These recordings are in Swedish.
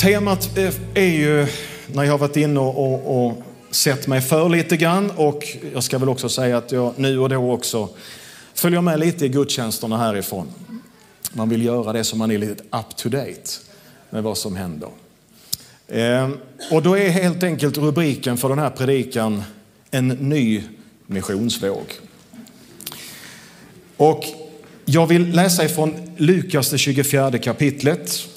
Temat är ju, när jag har varit inne och, och, och sett mig för lite grann och jag ska väl också säga att jag nu och då också följer med lite i gudstjänsterna härifrån. Man vill göra det så man är lite up to date med vad som händer. Ehm, och då är helt enkelt rubriken för den här predikan En ny missionsvåg. Och jag vill läsa ifrån Lukas det 24 kapitlet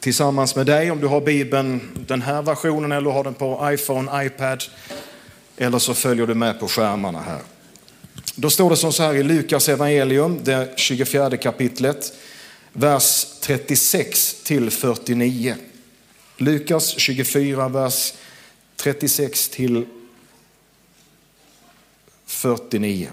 tillsammans med dig om du har Bibeln, den här versionen eller har den på iPhone, iPad eller så följer du med på skärmarna här. Då står det som så här i Lukas evangelium, det 24 kapitlet, vers 36 till 49. Lukas 24, vers 36 till 49.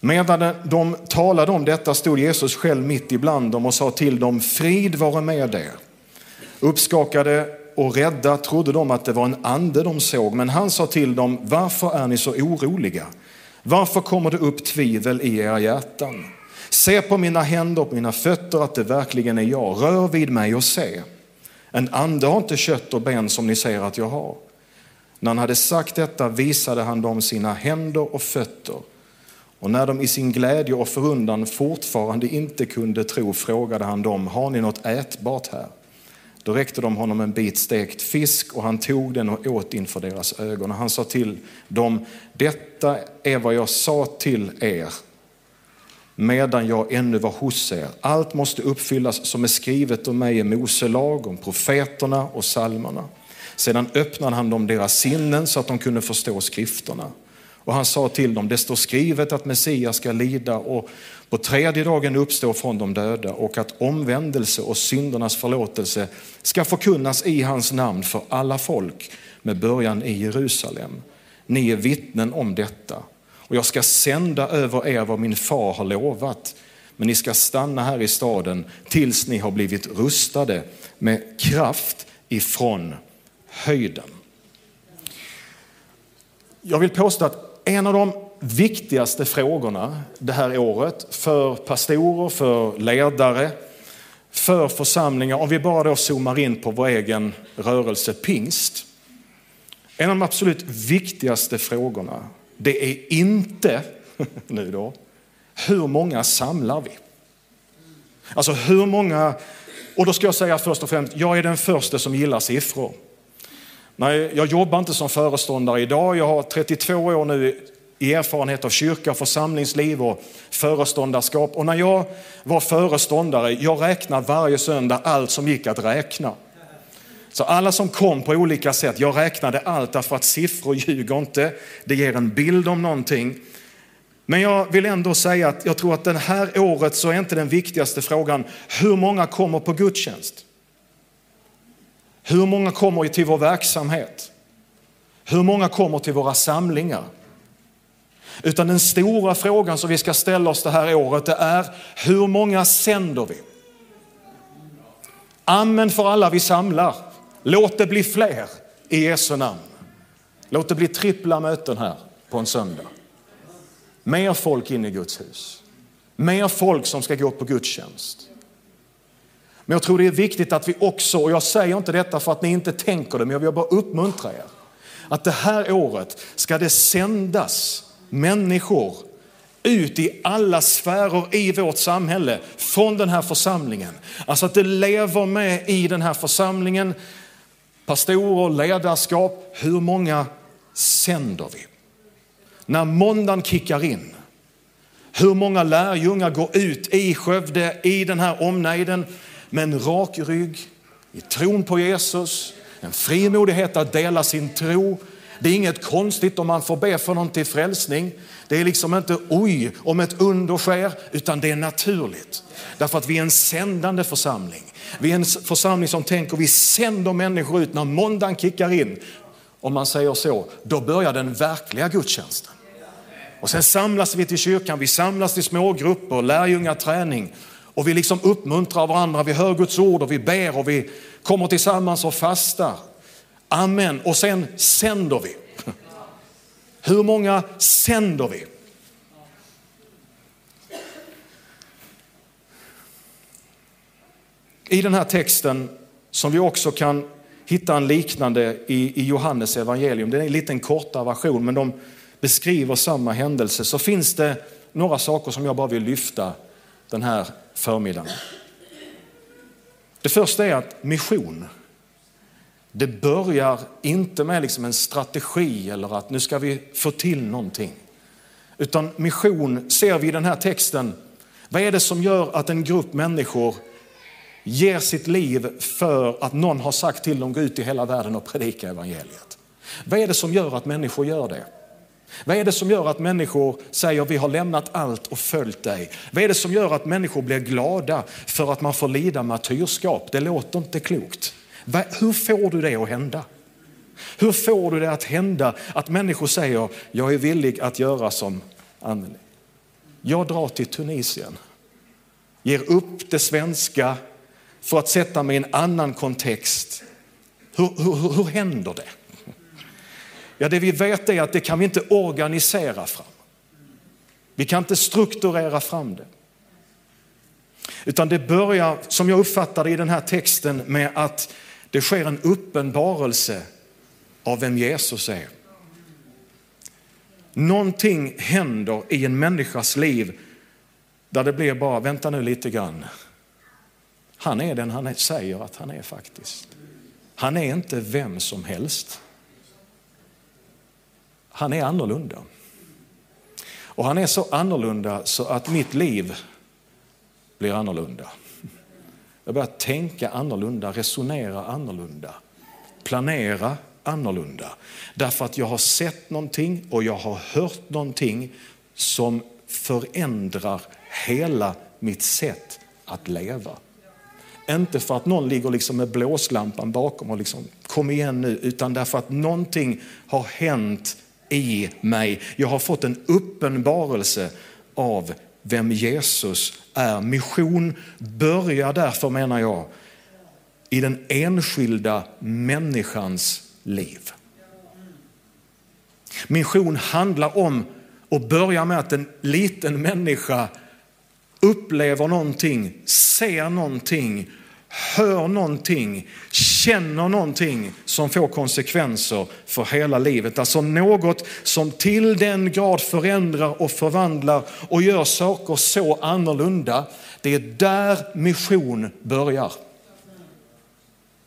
Medan de talade om detta stod Jesus själv mitt ibland dem och sa till dem, frid vare med er. Uppskakade och rädda trodde de att det var en ande de såg, men han sa till dem, varför är ni så oroliga? Varför kommer det upp tvivel i era hjärtan? Se på mina händer och mina fötter att det verkligen är jag. Rör vid mig och se. En ande har inte kött och ben som ni säger att jag har. När han hade sagt detta visade han dem sina händer och fötter. Och när de i sin glädje och förundran fortfarande inte kunde tro frågade han dem, har ni något ätbart här? Då räckte de honom en bit stekt fisk och han tog den och åt inför deras ögon. Och han sa till dem, detta är vad jag sa till er medan jag ännu var hos er. Allt måste uppfyllas som är skrivet om mig i Mose lag, om profeterna och salmerna. Sedan öppnade han dem deras sinnen så att de kunde förstå skrifterna. Och han sa till dem, det står skrivet att Messias ska lida och på tredje dagen uppstå från de döda och att omvändelse och syndernas förlåtelse ska förkunnas i hans namn för alla folk med början i Jerusalem. Ni är vittnen om detta. Och jag ska sända över er vad min far har lovat. Men ni ska stanna här i staden tills ni har blivit rustade med kraft ifrån höjden. Jag vill påstå att en av de viktigaste frågorna det här året för pastorer, för ledare, för församlingar, om vi bara då zoomar in på vår egen rörelse pingst. En av de absolut viktigaste frågorna, det är inte, nu då, hur många samlar vi? Alltså hur många, och då ska jag säga först och främst, jag är den första som gillar siffror. Nej, jag jobbar inte som föreståndare idag. Jag har 32 år nu i erfarenhet av kyrka, församlingsliv och föreståndarskap. Och när jag var föreståndare, jag räknade varje söndag allt som gick att räkna. Så alla som kom på olika sätt, jag räknade allt därför att siffror ljuger inte. Det ger en bild om någonting. Men jag vill ändå säga att jag tror att det här året så är inte den viktigaste frågan hur många kommer på gudstjänst? Hur många kommer till vår verksamhet? Hur många kommer till våra samlingar? Utan den stora frågan som vi ska ställa oss det här året det är hur många sänder vi? Amen för alla vi samlar. Låt det bli fler i Jesu namn. Låt det bli trippla möten här på en söndag. Mer folk in i Guds hus. Mer folk som ska gå på gudstjänst. Men jag tror det är viktigt att vi också, och jag säger inte detta för att ni inte tänker det, men jag vill bara uppmuntra er. Att det här året ska det sändas människor ut i alla sfärer i vårt samhälle från den här församlingen. Alltså att det lever med i den här församlingen, pastorer, ledarskap. Hur många sänder vi? När måndagen kickar in, hur många lärjungar går ut i Skövde, i den här omnejden med en rak rygg, i tron på Jesus, en frimodighet att dela sin tro. Det är inget konstigt om man får be för någon till frälsning. Det är liksom inte oj om ett under sker, utan det är naturligt. Därför att vi är en sändande församling. Vi är en församling som tänker vi sänder människor ut när måndagen kickar in. Om man säger så, då börjar den verkliga gudstjänsten. Och sen samlas vi till kyrkan, vi samlas till smågrupper, lärjungaträning och vi liksom uppmuntrar varandra, vi hör Guds ord och vi ber och vi kommer tillsammans och fastar. Amen. Och sen sänder vi. Hur många sänder vi? I den här texten, som vi också kan hitta en liknande i, i Johannes evangelium, det är en liten kortare version, men de beskriver samma händelse, så finns det några saker som jag bara vill lyfta den här förmiddagen. Det första är att mission, det börjar inte med liksom en strategi eller att nu ska vi få till någonting. Utan mission ser vi i den här texten, vad är det som gör att en grupp människor ger sitt liv för att någon har sagt till dem gå ut i hela världen och predika evangeliet? Vad är det som gör att människor gör det? Vad är det som gör att människor säger vi har lämnat allt och följt dig? Vad är det som gör att människor blir glada för att man får lida martyrskap? Det låter inte klokt. Hur får du det att hända? Hur får du det att hända att människor säger jag är villig att göra som Anneli. Jag drar till Tunisien, ger upp det svenska för att sätta mig i en annan kontext. Hur, hur, hur händer det? Ja, det vi vet är att det kan vi inte organisera fram. Vi kan inte strukturera fram det. Utan det börjar, som jag uppfattar det i den här texten, med att det sker en uppenbarelse av vem Jesus är. Någonting händer i en människas liv där det blir bara, vänta nu lite grann. Han är den han säger att han är faktiskt. Han är inte vem som helst. Han är annorlunda. Och han är så annorlunda så att mitt liv blir annorlunda. Jag börjar tänka annorlunda, resonera annorlunda, planera annorlunda. Därför att jag har sett någonting och jag har hört någonting som förändrar hela mitt sätt att leva. Inte för att någon ligger liksom med blåslampan bakom och liksom kom igen nu, utan därför att någonting har hänt i mig. Jag har fått en uppenbarelse av vem Jesus är. Mission börjar därför menar jag i den enskilda människans liv. Mission handlar om att börja med att en liten människa upplever någonting, ser någonting, hör någonting, känner någonting som får konsekvenser för hela livet. Alltså något som till den grad förändrar och förvandlar och gör saker så annorlunda. Det är där mission börjar.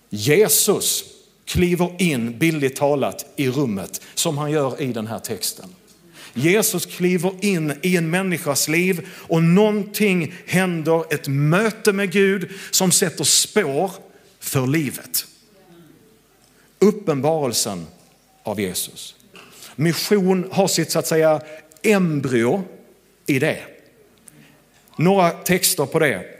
Jesus kliver in, billigt talat, i rummet som han gör i den här texten. Jesus kliver in i en människas liv och någonting händer, ett möte med Gud som sätter spår för livet. Uppenbarelsen av Jesus. Mission har sitt så att säga embryo i det. Några texter på det.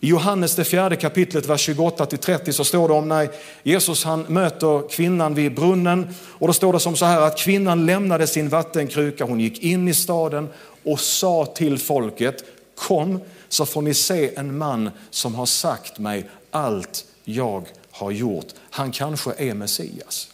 I Johannes det fjärde kapitlet, vers 28 30 så står det om när Jesus han möter kvinnan vid brunnen och då står det som så här att kvinnan lämnade sin vattenkruka, hon gick in i staden och sa till folket, kom så får ni se en man som har sagt mig allt jag har gjort. Han kanske är Messias.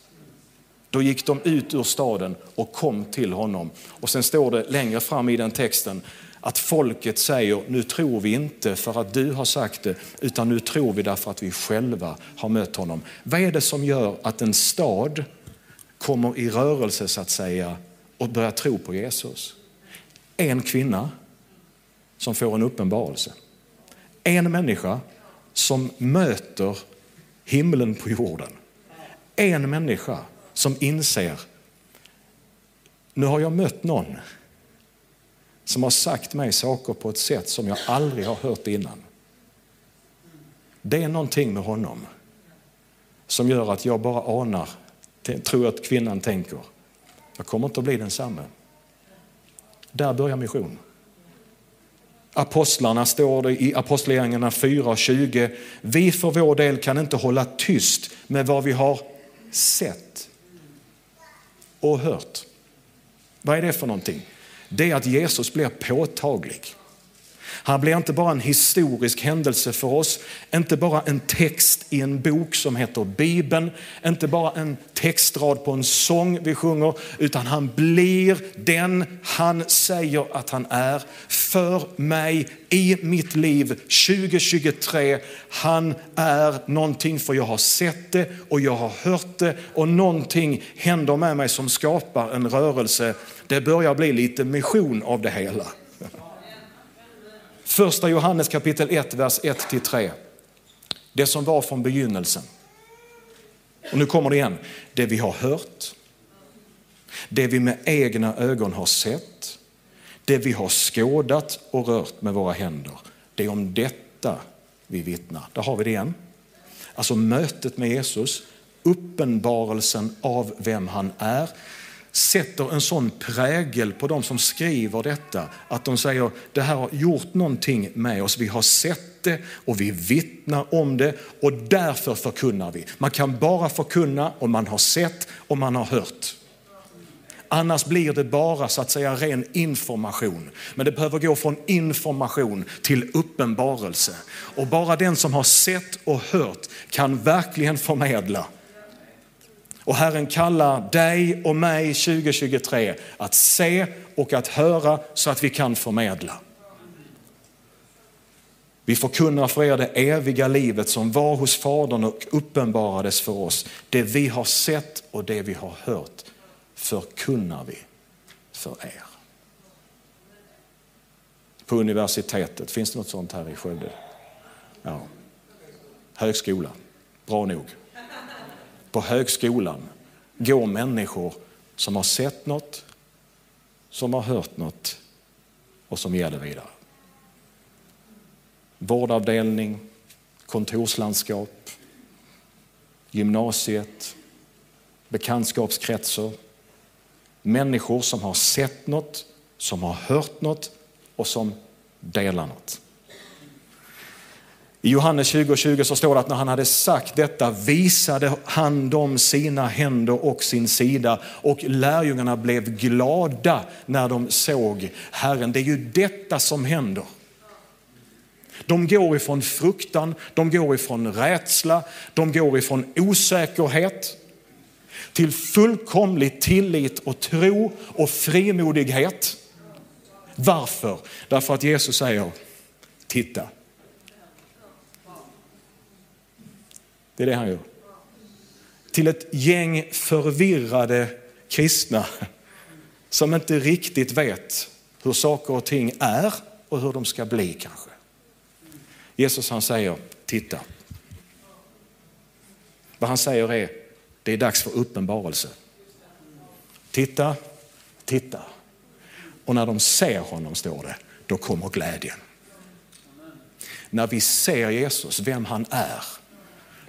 Då gick de ut ur staden och kom till honom. Och sen står det längre fram i den texten att folket säger, nu tror vi inte för att du har sagt det, utan nu tror vi därför att vi själva har mött honom. Vad är det som gör att en stad kommer i rörelse så att säga och börjar tro på Jesus? En kvinna som får en uppenbarelse. En människa som möter himlen på jorden. En människa som inser, nu har jag mött någon som har sagt mig saker på ett sätt som jag aldrig har hört innan. Det är någonting med honom som gör att jag bara anar, tror att kvinnan tänker, jag kommer inte att bli densamme. Där börjar mission. Apostlarna står det i Apostlagärningarna 4.20. Vi för vår del kan inte hålla tyst med vad vi har sett och hört. Vad är det för någonting? Det är att Jesus blir påtaglig. Han blir inte bara en historisk händelse för oss, inte bara en text i en bok som heter Bibeln, inte bara en textrad på en sång vi sjunger, utan han blir den han säger att han är för mig i mitt liv 2023. Han är någonting för jag har sett det och jag har hört det och någonting händer med mig som skapar en rörelse. Det börjar bli lite mission av det hela. Första Johannes kapitel 1, vers 1-3. Det som var från begynnelsen. Och nu kommer det igen. Det vi har hört, det vi med egna ögon har sett, det vi har skådat och rört med våra händer. Det är om detta vi vittnar. Där har vi det igen. Alltså mötet med Jesus, uppenbarelsen av vem han är, sätter en sån prägel på de som skriver detta att de säger det här har gjort någonting med oss. Vi har sett det och vi vittnar om det och därför förkunnar vi. Man kan bara förkunna om man har sett och man har hört. Annars blir det bara så att säga ren information. Men det behöver gå från information till uppenbarelse. Och bara den som har sett och hört kan verkligen förmedla och Herren kallar dig och mig 2023 att se och att höra så att vi kan förmedla. Vi förkunnar för er det eviga livet som var hos Fadern och uppenbarades för oss. Det vi har sett och det vi har hört förkunnar vi för er. På universitetet, finns det något sånt här i Skövde? Ja. Högskola, bra nog på högskolan går människor som har sett något, som har hört något och som ger det vidare. Vårdavdelning, kontorslandskap, gymnasiet, bekantskapskretsar. Människor som har sett något, som har hört något och som delar något. I Johannes 20 20 så står det att när han hade sagt detta visade han dem sina händer och sin sida och lärjungarna blev glada när de såg Herren. Det är ju detta som händer. De går ifrån fruktan, de går ifrån rädsla, de går ifrån osäkerhet till fullkomlig tillit och tro och frimodighet. Varför? Därför att Jesus säger, titta Det är det han gör. Till ett gäng förvirrade kristna som inte riktigt vet hur saker och ting är och hur de ska bli kanske. Jesus han säger, titta. Vad han säger är, det är dags för uppenbarelse. Titta, titta. Och när de ser honom, står det, då kommer glädjen. När vi ser Jesus, vem han är,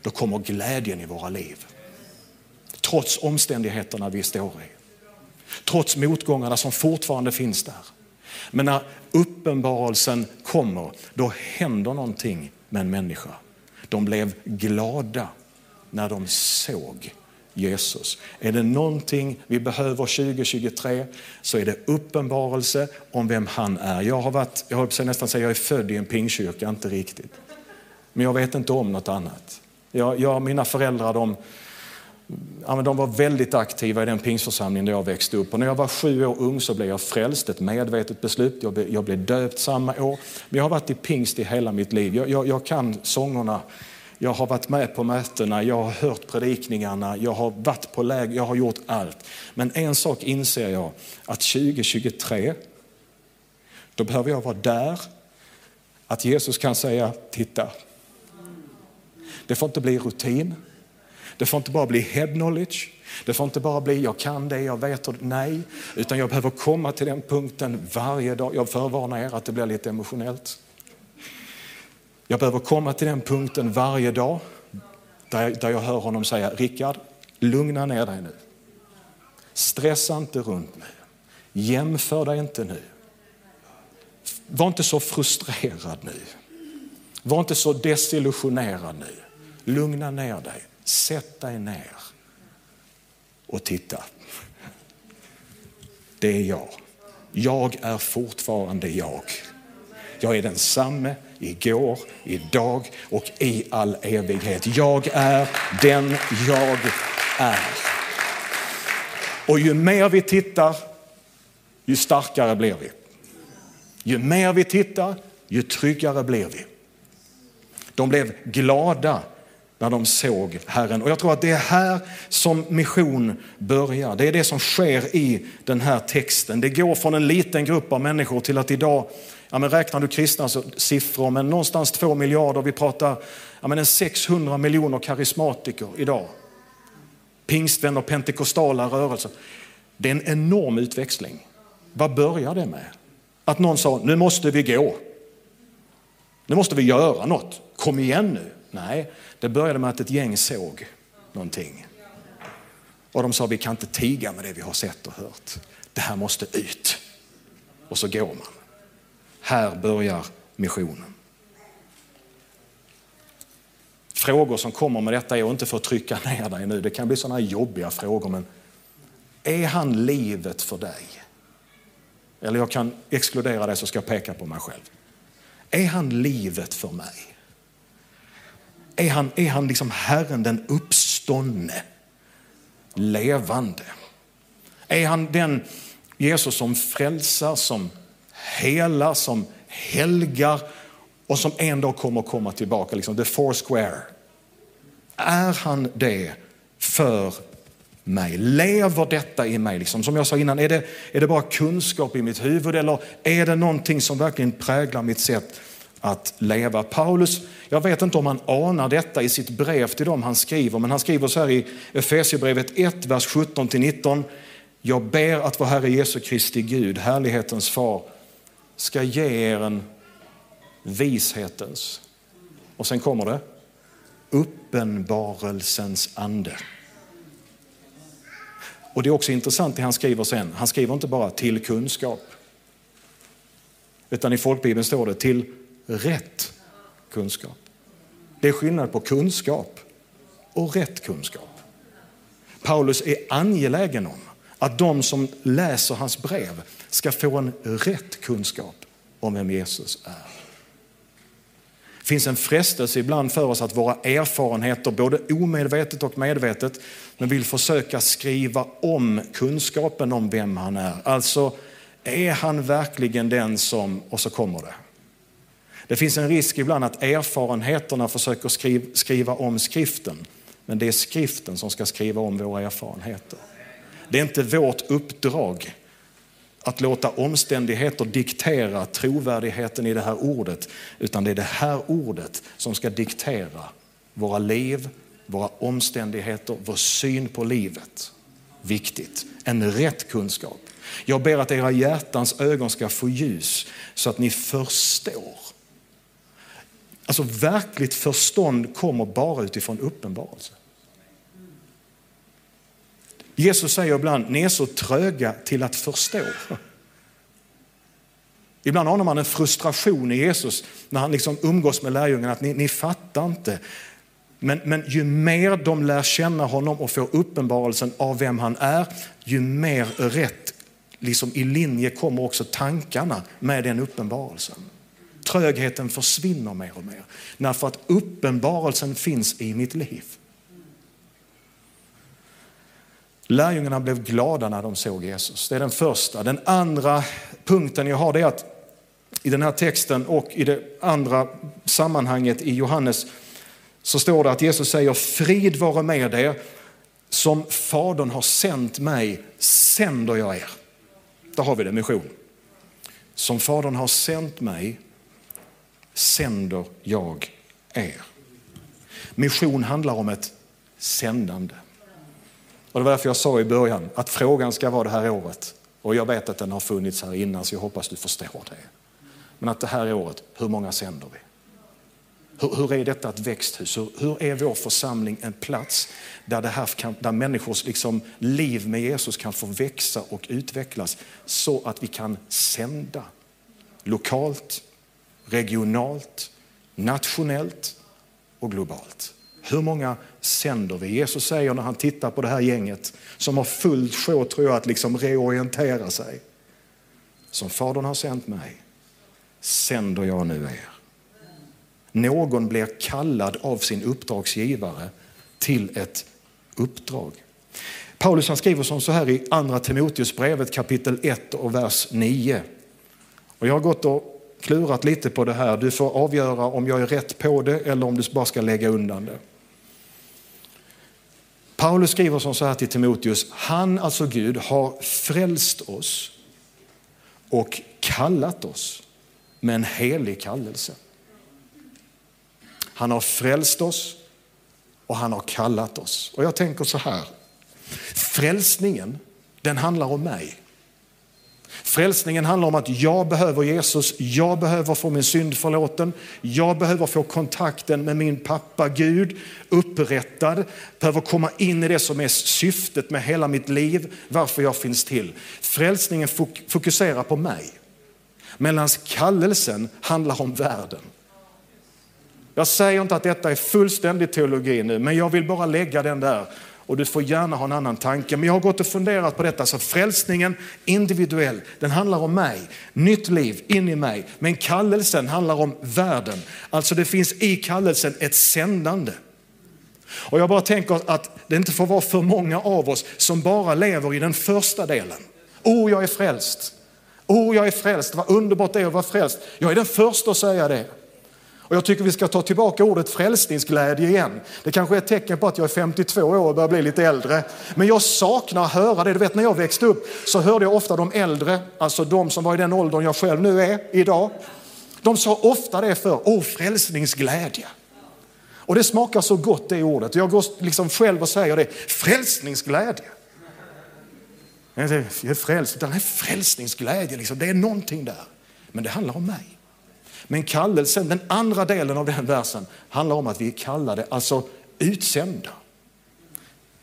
då kommer glädjen i våra liv. Trots omständigheterna vi står i. Trots motgångarna som fortfarande finns där. Men när uppenbarelsen kommer, då händer någonting med en människa. De blev glada när de såg Jesus. Är det någonting vi behöver 2023 så är det uppenbarelse om vem han är. Jag har varit, jag har nästan säga jag är född i en pingkyrka, inte riktigt. Men jag vet inte om något annat. Jag, jag, mina föräldrar de, ja, de var väldigt aktiva i den pingstförsamling där jag växte upp. Och när jag var sju år ung så blev jag frälst, ett medvetet beslut. Jag, blev, jag blev döpt samma år. Men jag har varit i pingst i hela mitt liv. Jag, jag, jag kan sångerna. Jag har varit med på mötena, jag har hört predikningarna, jag har varit på läger, jag har gjort allt. Men en sak inser jag, att 2023, då behöver jag vara där. Att Jesus kan säga, titta, det får inte bli rutin. Det får inte bara bli head knowledge. Det får inte bara bli jag kan det, jag vet och nej. Utan jag behöver komma till den punkten varje dag. Jag förvarnar er att det blir lite emotionellt. Jag behöver komma till den punkten varje dag där jag, där jag hör honom säga, Rickard, lugna ner dig nu. Stressa inte runt nu. Jämför dig inte nu. Var inte så frustrerad nu. Var inte så desillusionerad nu. Lugna ner dig, sätt dig ner och titta. Det är jag. Jag är fortfarande jag. Jag är densamme igår, idag och i all evighet. Jag är den jag är. Och ju mer vi tittar, ju starkare blir vi. Ju mer vi tittar, ju tryggare blir vi. De blev glada när de såg Herren. Och jag tror att det är här som mission börjar. Det är det som sker i den här texten. Det går från en liten grupp av människor till att idag, ja men räknar du kristna siffror, men någonstans två miljarder, vi pratar ja men 600 miljoner karismatiker idag. Pingstvänner, pentekostala rörelser. Det är en enorm utväxling. Vad börjar det med? Att någon sa, nu måste vi gå. Nu måste vi göra något. Kom igen nu. Nej, det började med att ett gäng såg någonting. Och de sa, vi kan inte tiga med det vi har sett och hört. Det här måste ut. Och så går man. Här börjar missionen. Frågor som kommer med detta är inte för att trycka ner dig nu, det kan bli sådana jobbiga frågor, men är han livet för dig? Eller jag kan exkludera det så ska jag peka på mig själv. Är han livet för mig? Är han, är han liksom Herren den uppståndne, levande? Är han den Jesus som frälsar, som helar, som helgar och som en dag kommer att komma tillbaka, liksom the four square. Är han det för mig? Lever detta i mig? Liksom, som jag sa innan, är det, är det bara kunskap i mitt huvud eller är det någonting som verkligen präglar mitt sätt att leva? Paulus, jag vet inte om han anar detta i sitt brev till dem han skriver, men han skriver så här i Efesierbrevet 1, vers 17-19. Jag ber att vår Herre Jesu Kristi Gud, härlighetens far, ska ge er en vishetens, och sen kommer det, uppenbarelsens ande. Och det är också intressant det han skriver sen. Han skriver inte bara till kunskap. Utan i folkbibeln står det till rätt kunskap. Det är skillnad på kunskap och rätt kunskap. Paulus är angelägen om att de som läser hans brev ska få en rätt kunskap om vem Jesus är. Det finns en frestelse ibland för oss att våra erfarenheter, både omedvetet och medvetet, men vill försöka skriva om kunskapen om vem han är. Alltså, är han verkligen den som, och så kommer det. Det finns en risk ibland att erfarenheterna försöker skriva, skriva om skriften, men det är skriften som ska skriva om våra erfarenheter. Det är inte vårt uppdrag att låta omständigheter diktera trovärdigheten i det här ordet, utan det är det här ordet som ska diktera våra liv, våra omständigheter, vår syn på livet. Viktigt. En rätt kunskap. Jag ber att era hjärtans ögon ska få ljus så att ni förstår. Alltså verkligt förstånd kommer bara utifrån uppenbarelse. Jesus säger ibland, ni är så tröga till att förstå. Ibland anar man en frustration i Jesus när han liksom umgås med lärjungarna, att ni, ni fattar inte. Men, men ju mer de lär känna honom och får uppenbarelsen av vem han är, ju mer rätt liksom i linje kommer också tankarna med den uppenbarelsen. Trögheten försvinner mer och mer, därför att uppenbarelsen finns i mitt liv. Lärjungarna blev glada när de såg Jesus. Det är den första. Den andra punkten jag har är att i den här texten och i det andra sammanhanget i Johannes så står det att Jesus säger frid vare med er. Som Fadern har sänt mig sänder jag er. Där har vi det, mission. Som Fadern har sänt mig sänder jag er. Mission handlar om ett sändande. Och det var därför jag sa i början att frågan ska vara det här året. Och jag vet att den har funnits här innan så jag hoppas du förstår det. Men att det här året, hur många sänder vi? Hur, hur är detta ett växthus? Hur, hur, är vår församling en plats där, det här kan, där människors liksom liv med Jesus kan få växa och utvecklas så att vi kan sända lokalt, regionalt, nationellt och globalt. Hur många sänder vi? Jesus säger när han tittar på det här gänget som har fullt sjå tror jag att liksom reorientera sig. Som Fadern har sänt mig sänder jag nu er. Någon blir kallad av sin uppdragsgivare till ett uppdrag. Paulus han skriver som så här i andra Timoteusbrevet kapitel 1 och vers 9. Och jag har gått och klurat lite på det här. Du får avgöra om jag är rätt på det eller om du bara ska lägga undan det. Paulus skriver som så här till Timoteus, han, alltså Gud, har frälst oss och kallat oss med en helig kallelse. Han har frälst oss och han har kallat oss. Och jag tänker så här, frälsningen den handlar om mig. Frälsningen handlar om att jag behöver Jesus, jag behöver få min synd förlåten, jag behöver få kontakten med min pappa Gud upprättad, behöver komma in i det som är syftet med hela mitt liv, varför jag finns till. Frälsningen fokuserar på mig, medan kallelsen handlar om världen. Jag säger inte att detta är fullständig teologi nu, men jag vill bara lägga den där och du får gärna ha en annan tanke. Men jag har gått och funderat på detta, så frälsningen individuell, den handlar om mig, nytt liv in i mig. Men kallelsen handlar om världen. Alltså det finns i kallelsen ett sändande. Och jag bara tänker att det inte får vara för många av oss som bara lever i den första delen. Oh, jag är frälst. Oh, jag är frälst. Vad underbart det är att vara frälst. Jag är den första att säga det. Och jag tycker vi ska ta tillbaka ordet frälsningsglädje igen. Det kanske är ett tecken på att jag är 52 år och börjar bli lite äldre. Men jag saknar att höra det. Du vet när jag växte upp så hörde jag ofta de äldre, alltså de som var i den åldern jag själv nu är idag. De sa ofta det för, åh frälsningsglädje. Och det smakar så gott det ordet. Jag går liksom själv och säger det, frälsningsglädje. Jag är frälst, utan frälsningsglädje, liksom. det är någonting där. Men det handlar om mig. Men kallelsen, den andra delen av den versen, handlar om att vi är kallade, alltså utsända.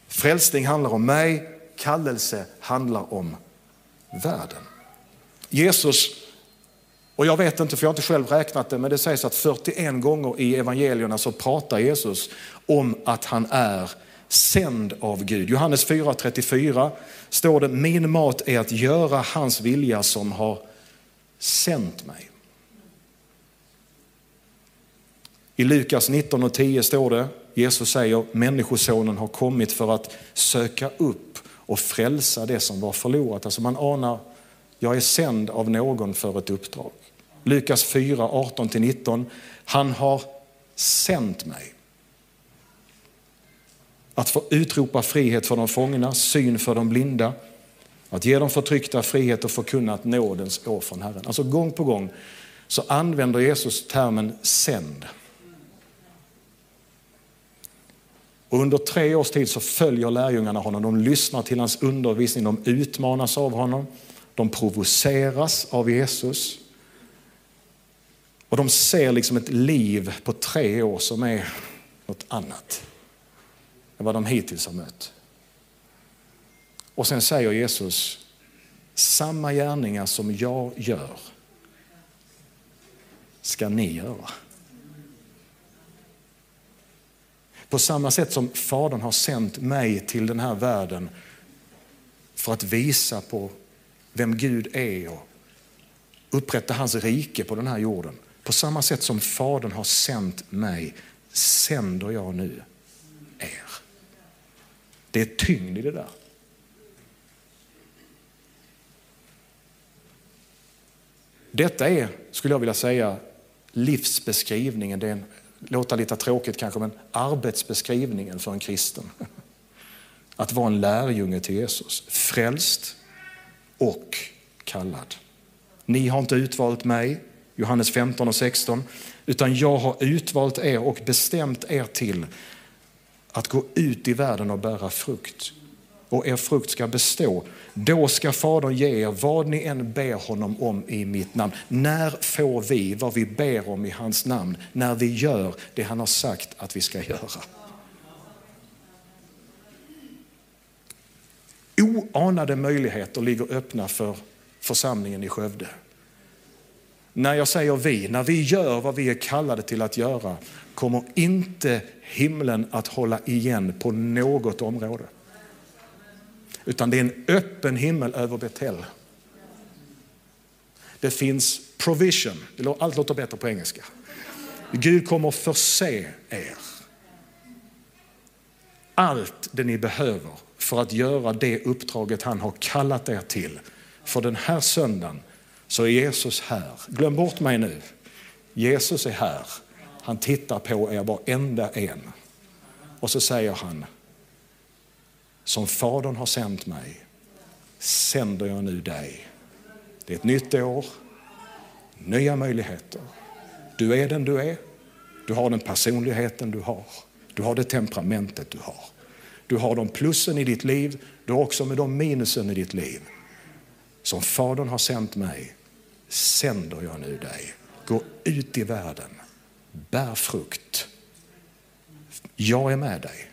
Frälsning handlar om mig, kallelse handlar om världen. Jesus, och jag vet inte för jag har inte själv räknat det, men det sägs att 41 gånger i evangelierna så pratar Jesus om att han är sänd av Gud. Johannes 4.34 står det, min mat är att göra hans vilja som har sänt mig. I Lukas 19 och 10 står det, Jesus säger människosonen har kommit för att söka upp och frälsa det som var förlorat. Alltså man anar, jag är sänd av någon för ett uppdrag. Lukas 4, 18-19, han har sänt mig. Att få utropa frihet för de fångna, syn för de blinda, att ge de förtryckta frihet och förkunna att nådens år från Herren. Alltså gång på gång så använder Jesus termen sänd. Och under tre års tid så följer lärjungarna honom. De lyssnar till hans undervisning, de utmanas av honom, de provoceras av Jesus. Och de ser liksom ett liv på tre år som är något annat än vad de hittills har mött. Och sen säger Jesus, samma gärningar som jag gör ska ni göra. På samma sätt som Fadern har sänt mig till den här världen för att visa på vem Gud är och upprätta hans rike på den här jorden. På samma sätt som Fadern har sänt mig sänder jag nu er. Det är tyngd i det där. Detta är, skulle jag vilja säga, livsbeskrivningen. Det är en låta lite tråkigt kanske, men arbetsbeskrivningen för en kristen. Att vara en lärjunge till Jesus, frälst och kallad. Ni har inte utvalt mig, Johannes 15 och 16, utan jag har utvalt er och bestämt er till att gå ut i världen och bära frukt och er frukt ska bestå. Då ska Fadern ge er vad ni än ber honom om i mitt namn. När får vi vad vi ber om i hans namn? När vi gör det han har sagt att vi ska göra. Oanade möjligheter ligger öppna för församlingen i Skövde. När jag säger vi, när vi gör vad vi är kallade till att göra kommer inte himlen att hålla igen på något område. Utan det är en öppen himmel över Betel. Det finns provision. Allt låter bättre på engelska. Gud kommer förse er. Allt det ni behöver för att göra det uppdraget han har kallat er till. För den här söndagen så är Jesus här. Glöm bort mig nu. Jesus är här. Han tittar på er varenda en. Och så säger han, som Fadern har sänt mig sänder jag nu dig. Det är ett nytt år, nya möjligheter. Du är den du är. Du har den personligheten du har. Du har det temperamentet du har. Du har de plussen i ditt liv, du har också med de minusen i ditt liv. Som Fadern har sänt mig sänder jag nu dig. Gå ut i världen, bär frukt. Jag är med dig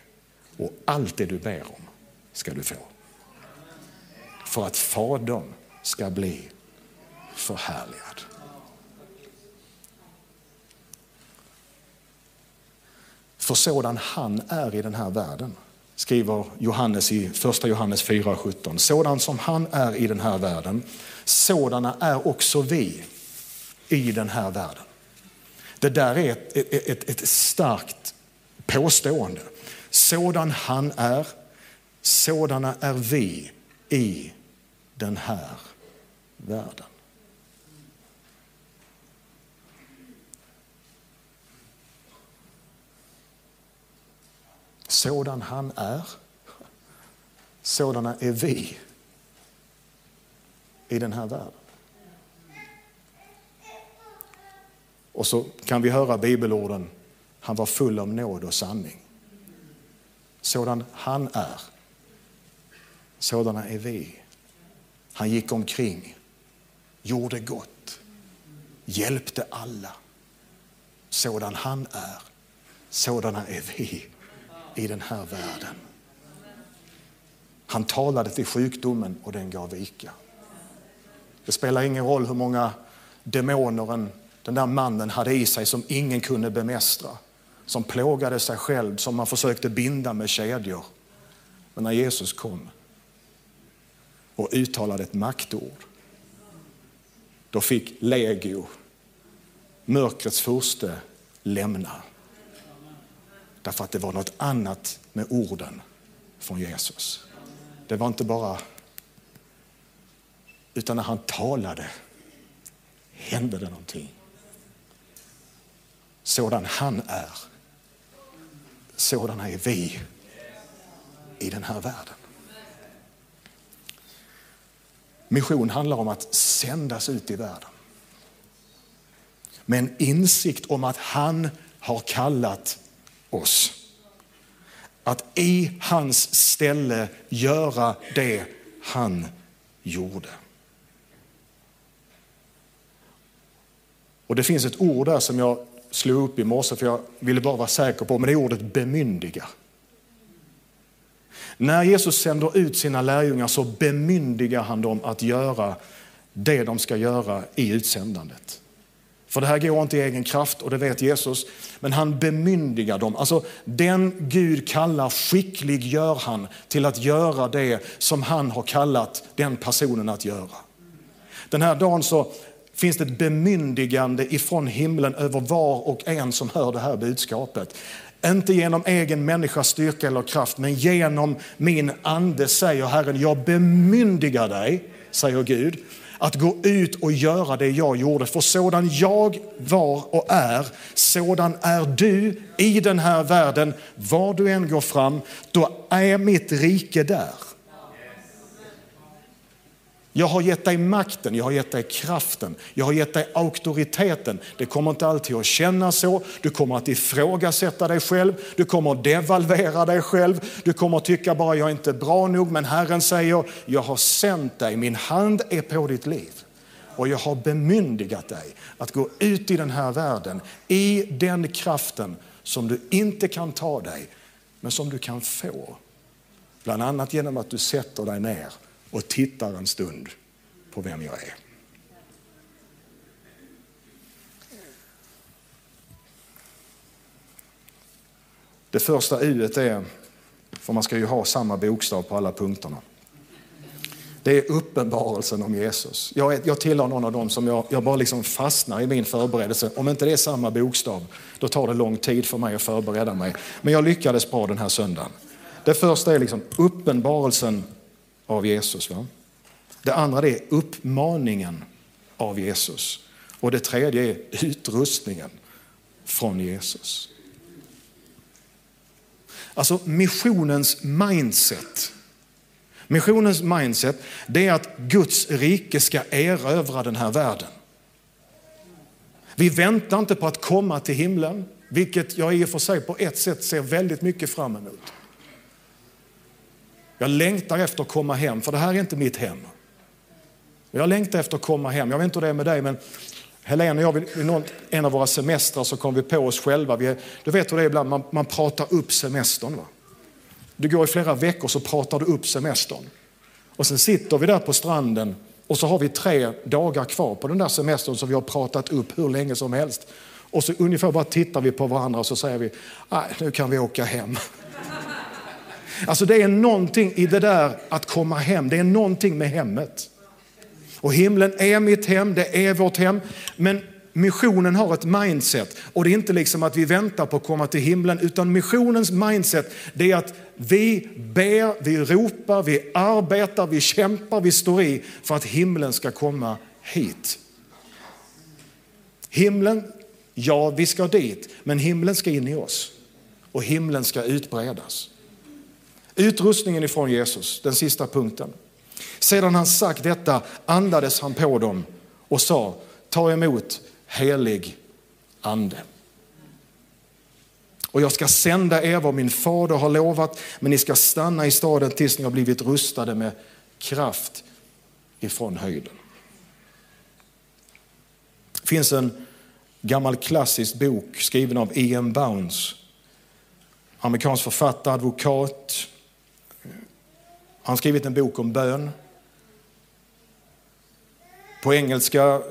och allt det du ber om ska du få. För att Fadern ska bli förhärligad. För sådan han är i den här världen, skriver Johannes i första Johannes 4.17. Sådan som han är i den här världen, sådana är också vi i den här världen. Det där är ett, ett, ett, ett starkt påstående. Sådan han är, sådana är vi i den här världen. Sådan han är, sådana är vi i den här världen. Och så kan vi höra bibelorden, han var full av nåd och sanning. Sådan han är, sådana är vi. Han gick omkring, gjorde gott, hjälpte alla. Sådan han är, sådana är vi i den här världen. Han talade till sjukdomen och den gav vika. Det spelar ingen roll hur många demoner den där mannen hade i sig som ingen kunde bemästra. Som plågade sig själv, som man försökte binda med kedjor. Men när Jesus kom och uttalade ett maktord, då fick legio, mörkrets furste, lämna. Därför att det var något annat med orden från Jesus. Det var inte bara, utan när han talade hände det någonting. Sådan han är, sådana är vi i den här världen. Mission handlar om att sändas ut i världen. Med en insikt om att han har kallat oss. Att i hans ställe göra det han gjorde. Och Det finns ett ord där som jag slog upp i morse för jag ville bara vara säker på, men det är ordet bemyndiga. När Jesus sänder ut sina lärjungar så bemyndigar han dem att göra det de ska göra i utsändandet. För det här går inte i egen kraft och det vet Jesus. Men han bemyndigar dem. Alltså den Gud kallar skicklig gör han till att göra det som han har kallat den personen att göra. Den här dagen så finns det ett bemyndigande ifrån himlen över var och en som hör det här budskapet. Inte genom egen människas styrka eller kraft, men genom min ande säger Herren, jag bemyndigar dig, säger Gud, att gå ut och göra det jag gjorde. För sådan jag var och är, sådan är du i den här världen. Var du än går fram, då är mitt rike där. Jag har gett dig makten, jag har gett dig kraften, jag har gett dig auktoriteten. Det kommer inte alltid att kännas så. Du kommer att ifrågasätta dig själv, du kommer att devalvera dig själv, du kommer att tycka bara jag är inte bra nog. Men Herren säger, jag har sänt dig, min hand är på ditt liv. Och jag har bemyndigat dig att gå ut i den här världen i den kraften som du inte kan ta dig, men som du kan få. Bland annat genom att du sätter dig ner och tittar en stund på vem jag är. Det första U är, för man ska ju ha samma bokstav på alla punkterna. Det är uppenbarelsen om Jesus. Jag, är, jag tillhör någon av dem som jag, jag bara liksom fastnar i min förberedelse. Om inte det är samma bokstav, då tar det lång tid för mig att förbereda mig. Men jag lyckades bra den här söndagen. Det första är liksom uppenbarelsen av Jesus. Va? Det andra är uppmaningen av Jesus. Och det tredje är utrustningen från Jesus. Alltså missionens mindset. Missionens mindset det är att Guds rike ska erövra den här världen. Vi väntar inte på att komma till himlen, vilket jag i och för sig på ett sätt ser väldigt mycket fram emot. Jag längtar efter att komma hem, för det här är inte mitt hem. Jag längtar efter att komma hem. Jag vet inte hur det är med dig, men Helene och jag, vid en av våra semestrar så kom vi på oss själva. Vi, du vet hur det är ibland, man, man pratar upp semestern. Va? Du går i flera veckor så pratar du upp semestern. Och sen sitter vi där på stranden och så har vi tre dagar kvar på den där semestern som vi har pratat upp hur länge som helst. Och så ungefär bara tittar vi på varandra och så säger vi, nej nu kan vi åka hem. Alltså det är någonting i det där att komma hem, det är någonting med hemmet. Och himlen är mitt hem, det är vårt hem. Men missionen har ett mindset och det är inte liksom att vi väntar på att komma till himlen utan missionens mindset det är att vi ber, vi ropar, vi arbetar, vi kämpar, vi står i för att himlen ska komma hit. Himlen, ja vi ska dit, men himlen ska in i oss och himlen ska utbredas. Utrustningen ifrån Jesus, den sista punkten. Sedan han sagt detta andades han på dem och sa, ta emot helig ande. Och jag ska sända er vad min fader har lovat, men ni ska stanna i staden tills ni har blivit rustade med kraft ifrån höjden. Det finns en gammal klassisk bok skriven av Ian Bounds. Amerikansk författare, advokat. Han har skrivit en bok om bön. På engelska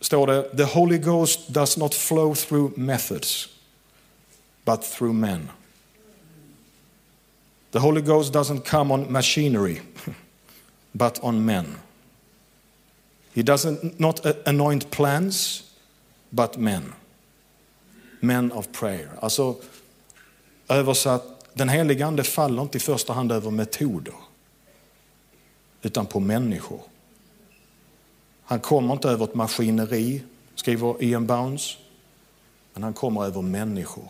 står det The Holy Ghost does not flow through methods but through men. The Holy Ghost doesn't come on machinery but on men. He doesn't not anoint plans but men. Men of prayer. Alltså översatt, den helige ande faller inte i första hand över metoder utan på människor. Han kommer inte över ett maskineri, skriver Ian Bounds, men han kommer över människor.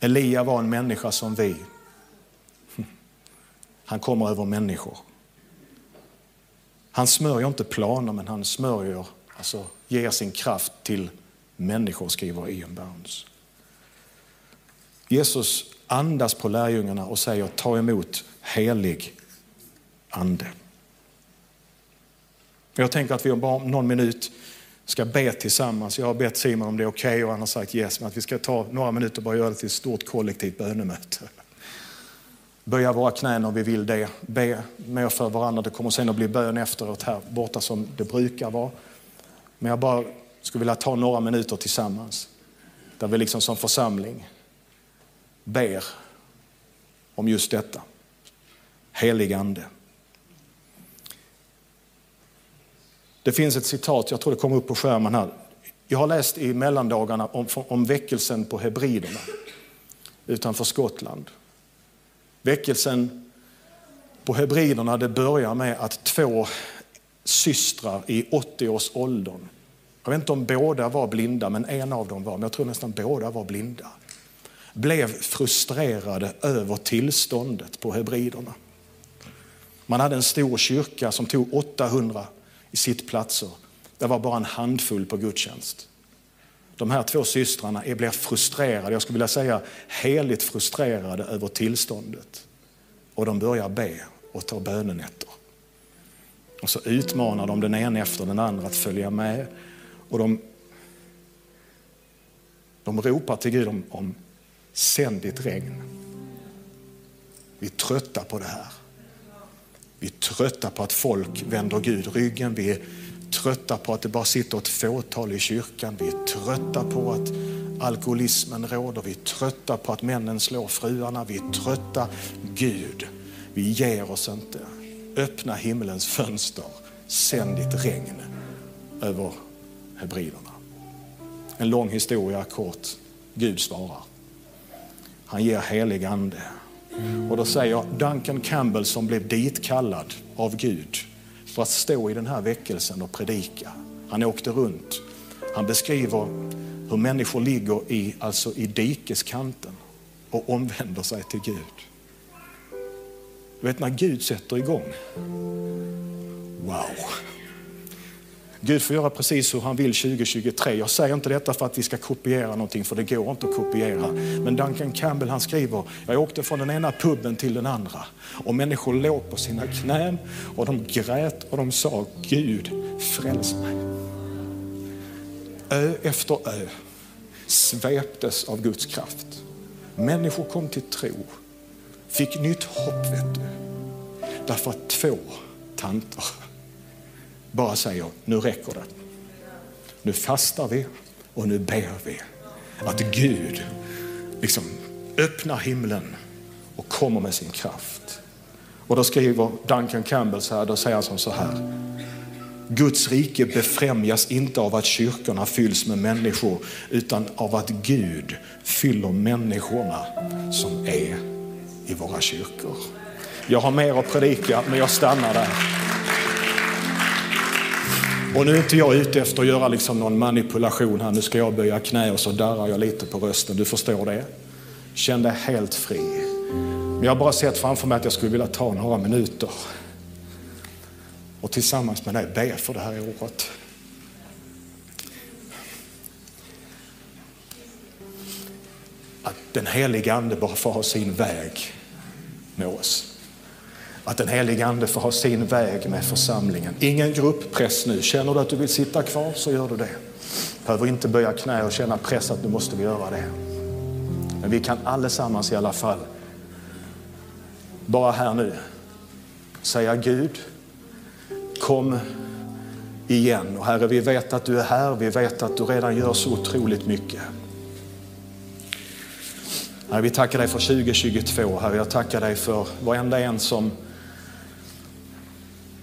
Elia var en människa som vi. Han kommer över människor. Han smörjer inte planer, men han smörjer, alltså ger sin kraft till människor, skriver Ian Bounds. Jesus andas på lärjungarna och säger ta emot helig ande. Jag tänker att vi om bara någon minut ska be tillsammans. Jag har bett Simon om det är okej okay och han har sagt yes, men att vi ska ta några minuter och bara göra det till ett stort kollektivt bönemöte. Böja våra knän om vi vill det, be mer för varandra. Det kommer sen att bli bön efteråt här borta som det brukar vara. Men jag bara skulle vilja ta några minuter tillsammans där vi liksom som församling ber om just detta. Helig ande. Det finns ett citat, jag tror det kommer upp på skärmen här. Jag har läst i mellandagarna om, om väckelsen på Hebriderna utanför Skottland. Väckelsen på Hebriderna det börjar med att två systrar i 80-årsåldern, jag vet inte om båda var blinda, men en av dem var, men jag tror nästan båda var blinda, blev frustrerade över tillståndet på Hebriderna. Man hade en stor kyrka som tog 800 i sittplatser. Det var bara en handfull på gudstjänst. De här två systrarna blev frustrerade, jag skulle vilja säga heligt frustrerade över tillståndet. Och de börjar be och ta bönenätter. Och så utmanar de den ena efter den andra att följa med. Och de, de ropar till Gud om, om sänd ditt regn. Vi är trötta på det här. Vi är trötta på att folk vänder Gud ryggen. Vi är trötta på att det bara sitter ett fåtal i kyrkan. Vi är trötta på att alkoholismen råder. Vi är trötta på att männen slår fruarna. Vi är trötta. Gud, vi ger oss inte. Öppna himmelens fönster. Sänd ditt regn över hebriderna. En lång historia kort. Gud svarar. Han ger helig ande. Och då säger Duncan Campbell som blev ditkallad av Gud för att stå i den här väckelsen och predika. Han åkte runt. Han beskriver hur människor ligger i, alltså i dikeskanten och omvänder sig till Gud. Du vet när Gud sätter igång. Wow! Gud får göra precis hur han vill 2023. Jag säger inte detta för att vi ska kopiera någonting, för det går inte att kopiera. Men Duncan Campbell han skriver, jag åkte från den ena puben till den andra och människor låg på sina knän och de grät och de sa Gud fräls mig. Ö efter ö sveptes av Guds kraft. Människor kom till tro, fick nytt hopp vet du. Därför att två tanter bara säger, nu räcker det. Nu fastar vi och nu ber vi att Gud liksom öppnar himlen och kommer med sin kraft. Och då skriver Duncan Campbell så här, då säger han så här. Guds rike befrämjas inte av att kyrkorna fylls med människor utan av att Gud fyller människorna som är i våra kyrkor. Jag har mer att predika men jag stannar där. Och nu är inte jag ute efter att göra liksom någon manipulation här. Nu ska jag böja knä och så darrar jag lite på rösten. Du förstår det? Känn dig helt fri. Men jag har bara sett framför mig att jag skulle vilja ta några minuter och tillsammans med dig be för det här året. Att den heliga Ande bara får ha sin väg med oss. Att den helige Ande får ha sin väg med församlingen. Ingen grupppress nu. Känner du att du vill sitta kvar så gör du det. Behöver inte böja knä och känna press att nu måste vi göra det. Men vi kan allesammans i alla fall, bara här nu, säga Gud, kom igen. Och Herre, vi vet att du är här. Vi vet att du redan gör så otroligt mycket. Herre, vi tackar dig för 2022. Herre, jag tackar dig för varenda en som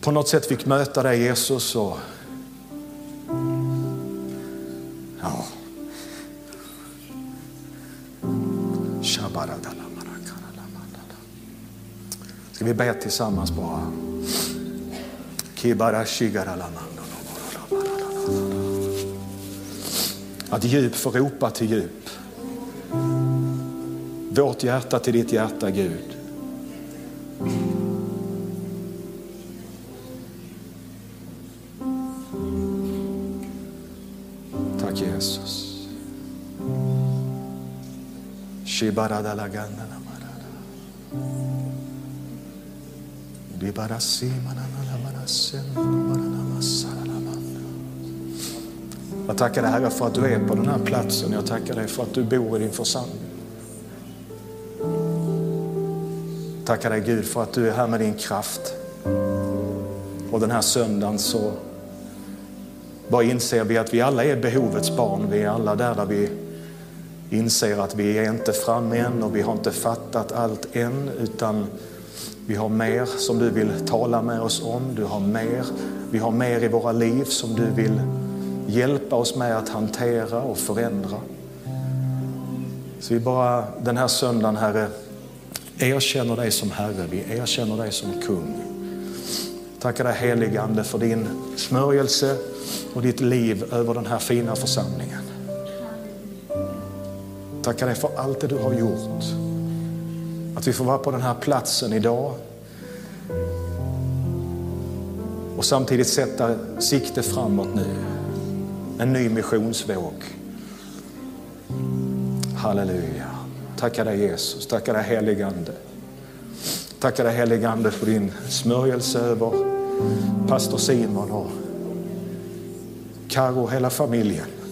på något sätt fick möta dig Jesus. Och, ja. Ska vi be tillsammans bara? Att djup får ropa till djup. Vårt hjärta till ditt hjärta, Gud. Jag tackar dig Herre för att du är på den här platsen. Jag tackar dig för att du bor i din församling. Tackar dig Gud för att du är här med din kraft. Och den här söndagen så bara inser vi att vi alla är behovets barn. Vi är alla där, där vi inser att vi är inte framme än och vi har inte fattat allt än utan vi har mer som du vill tala med oss om. Du har mer. Vi har mer i våra liv som du vill hjälpa oss med att hantera och förändra. Så vi bara den här söndagen, Herre, erkänner dig som Herre. Vi erkänner dig som kung. Tackar dig heligande för din smörjelse och ditt liv över den här fina församlingen. Tackar dig för allt det du har gjort. Att vi får vara på den här platsen idag och samtidigt sätta sikte framåt nu. En ny missionsvåg. Halleluja. Tackar dig Jesus, tackar dig heligande. Tackar dig heligande för din smörjelse över pastor Simon och Karo och hela familjen.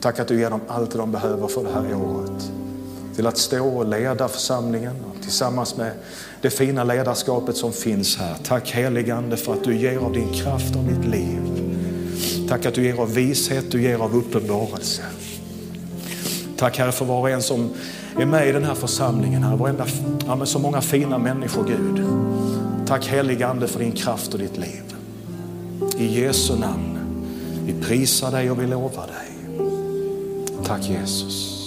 Tack att du ger dem allt de behöver för det här året till att stå och leda församlingen och tillsammans med det fina ledarskapet som finns här. Tack heligande för att du ger av din kraft och ditt liv. Tack att du ger av vishet, du ger av uppenbarelse. Tack Herre för var och en som är med i den här församlingen. här. Varenda, ja, men så många fina människor Gud. Tack heligande för din kraft och ditt liv. I Jesu namn. Vi prisar dig och vi lovar dig. Tack Jesus.